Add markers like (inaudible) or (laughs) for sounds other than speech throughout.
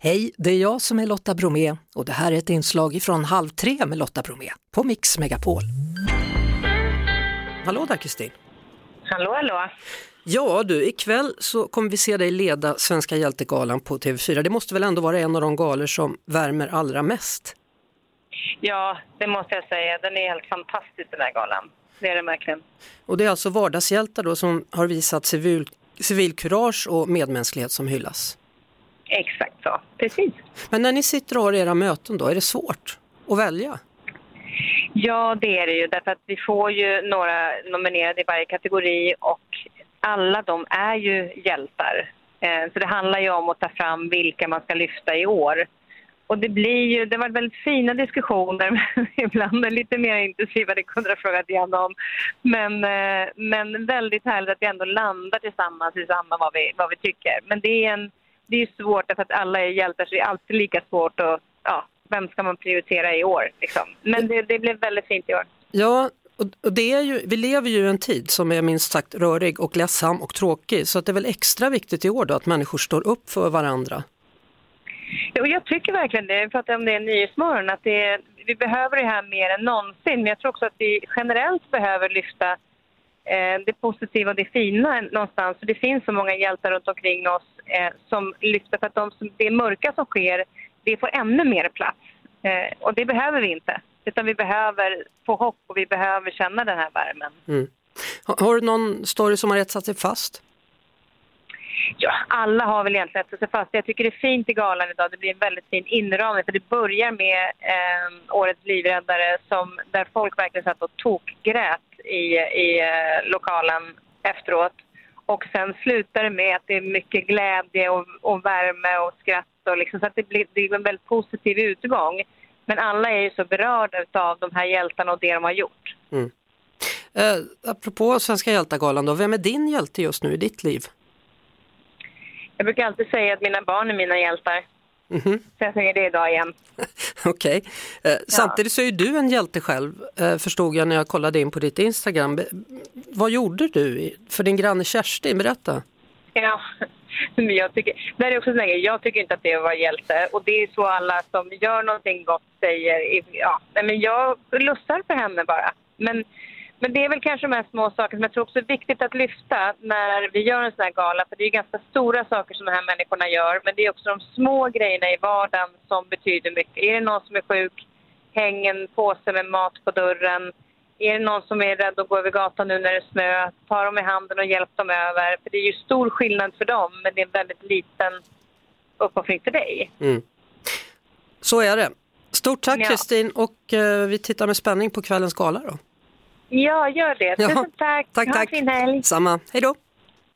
Hej, det är jag som är Lotta Bromé och det här är ett inslag från Halv tre med Lotta Bromé på Mix Megapol. Hallå där Kristin! Hallå, hallå! Ja du, ikväll så kommer vi se dig leda Svenska hjältegalan på TV4. Det måste väl ändå vara en av de galor som värmer allra mest? Ja, det måste jag säga. Den är helt fantastisk den här galan. Det är den verkligen. Och det är alltså vardagshjältar då som har visat civil, civilkurage och medmänsklighet som hyllas? Exakt så, precis. Men när ni sitter och har era möten då, är det svårt att välja? Ja, det är det ju. Därför att vi får ju några nominerade i varje kategori och alla de är ju hjältar. Eh, så det handlar ju om att ta fram vilka man ska lyfta i år. Och det blir ju, det var väldigt fina diskussioner, (laughs) ibland lite mer intensiva, det kunde jag frågat igen om. Men, eh, men väldigt härligt att vi ändå landar tillsammans i samma vad vi, vad vi tycker. Men det är, en, det är svårt därför att alla är hjältar så det är alltid lika svårt att, ja, vem ska man prioritera i år liksom. Men det, det blev väldigt fint i år. Ja, och det är ju, vi lever ju i en tid som är minst sagt rörig och ledsam och tråkig så att det är väl extra viktigt i år då att människor står upp för varandra. Och jag tycker verkligen det. Vi pratade om det i Nyhetsmorgon, att det, vi behöver det här mer än någonsin. Men jag tror också att vi generellt behöver lyfta det positiva och det fina någonstans. För det finns så många hjältar runt omkring oss eh, som lyfter för att de, det mörka som sker, det får ännu mer plats. Eh, och det behöver vi inte. Utan vi behöver få hopp och vi behöver känna den här värmen. Mm. Har, har du någon story som har etsat sig fast? Ja, alla har väl egentligen etsat sig fast. Jag tycker det är fint i galan idag. Det blir en väldigt fin inramning. För det börjar med eh, Årets livräddare som, där folk verkligen satt och tokgrät i, i eh, lokalen efteråt. Och sen slutar det med att det är mycket glädje och, och värme och skratt. Och liksom, så att det blir, det är en väldigt positiv utgång. Men alla är ju så berörda av de här hjältarna och det de har gjort. Mm. Eh, apropå Svenska hjältargalan då, vem är din hjälte just nu i ditt liv? Jag brukar alltid säga att mina barn är mina hjältar. Mm -hmm. Så jag säger det idag igen. (laughs) Okej. Okay. Eh, samtidigt så är du en hjälte själv, eh, förstod jag när jag kollade in på ditt Instagram. Vad gjorde du för din granne Kerstin? Berätta. Ja, (laughs) jag tycker, det är också så jag tycker inte att det var hjälte. Och det är så alla som gör någonting gott säger. Ja, men jag lussar för henne bara. Men men det är väl kanske de här små sakerna som jag tror också är viktigt att lyfta när vi gör en sån här gala. För det är ganska stora saker som de här människorna gör. Men det är också de små grejerna i vardagen som betyder mycket. Är det någon som är sjuk, häng en påse med mat på dörren. Är det någon som är rädd att gå över gatan nu när det är snö, ta dem i handen och hjälp dem över. För det är ju stor skillnad för dem, men det är en väldigt liten uppoffring för dig. Mm. Så är det. Stort tack Kristin ja. och uh, vi tittar med spänning på kvällens gala då. Ja, gör det. Tusen ja. tack. Tack, ha tack. en fin helg. Samma. Hej då.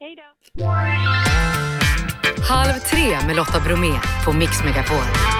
Hej då. Halv tre med Lotta Bromé på Mix Megapol.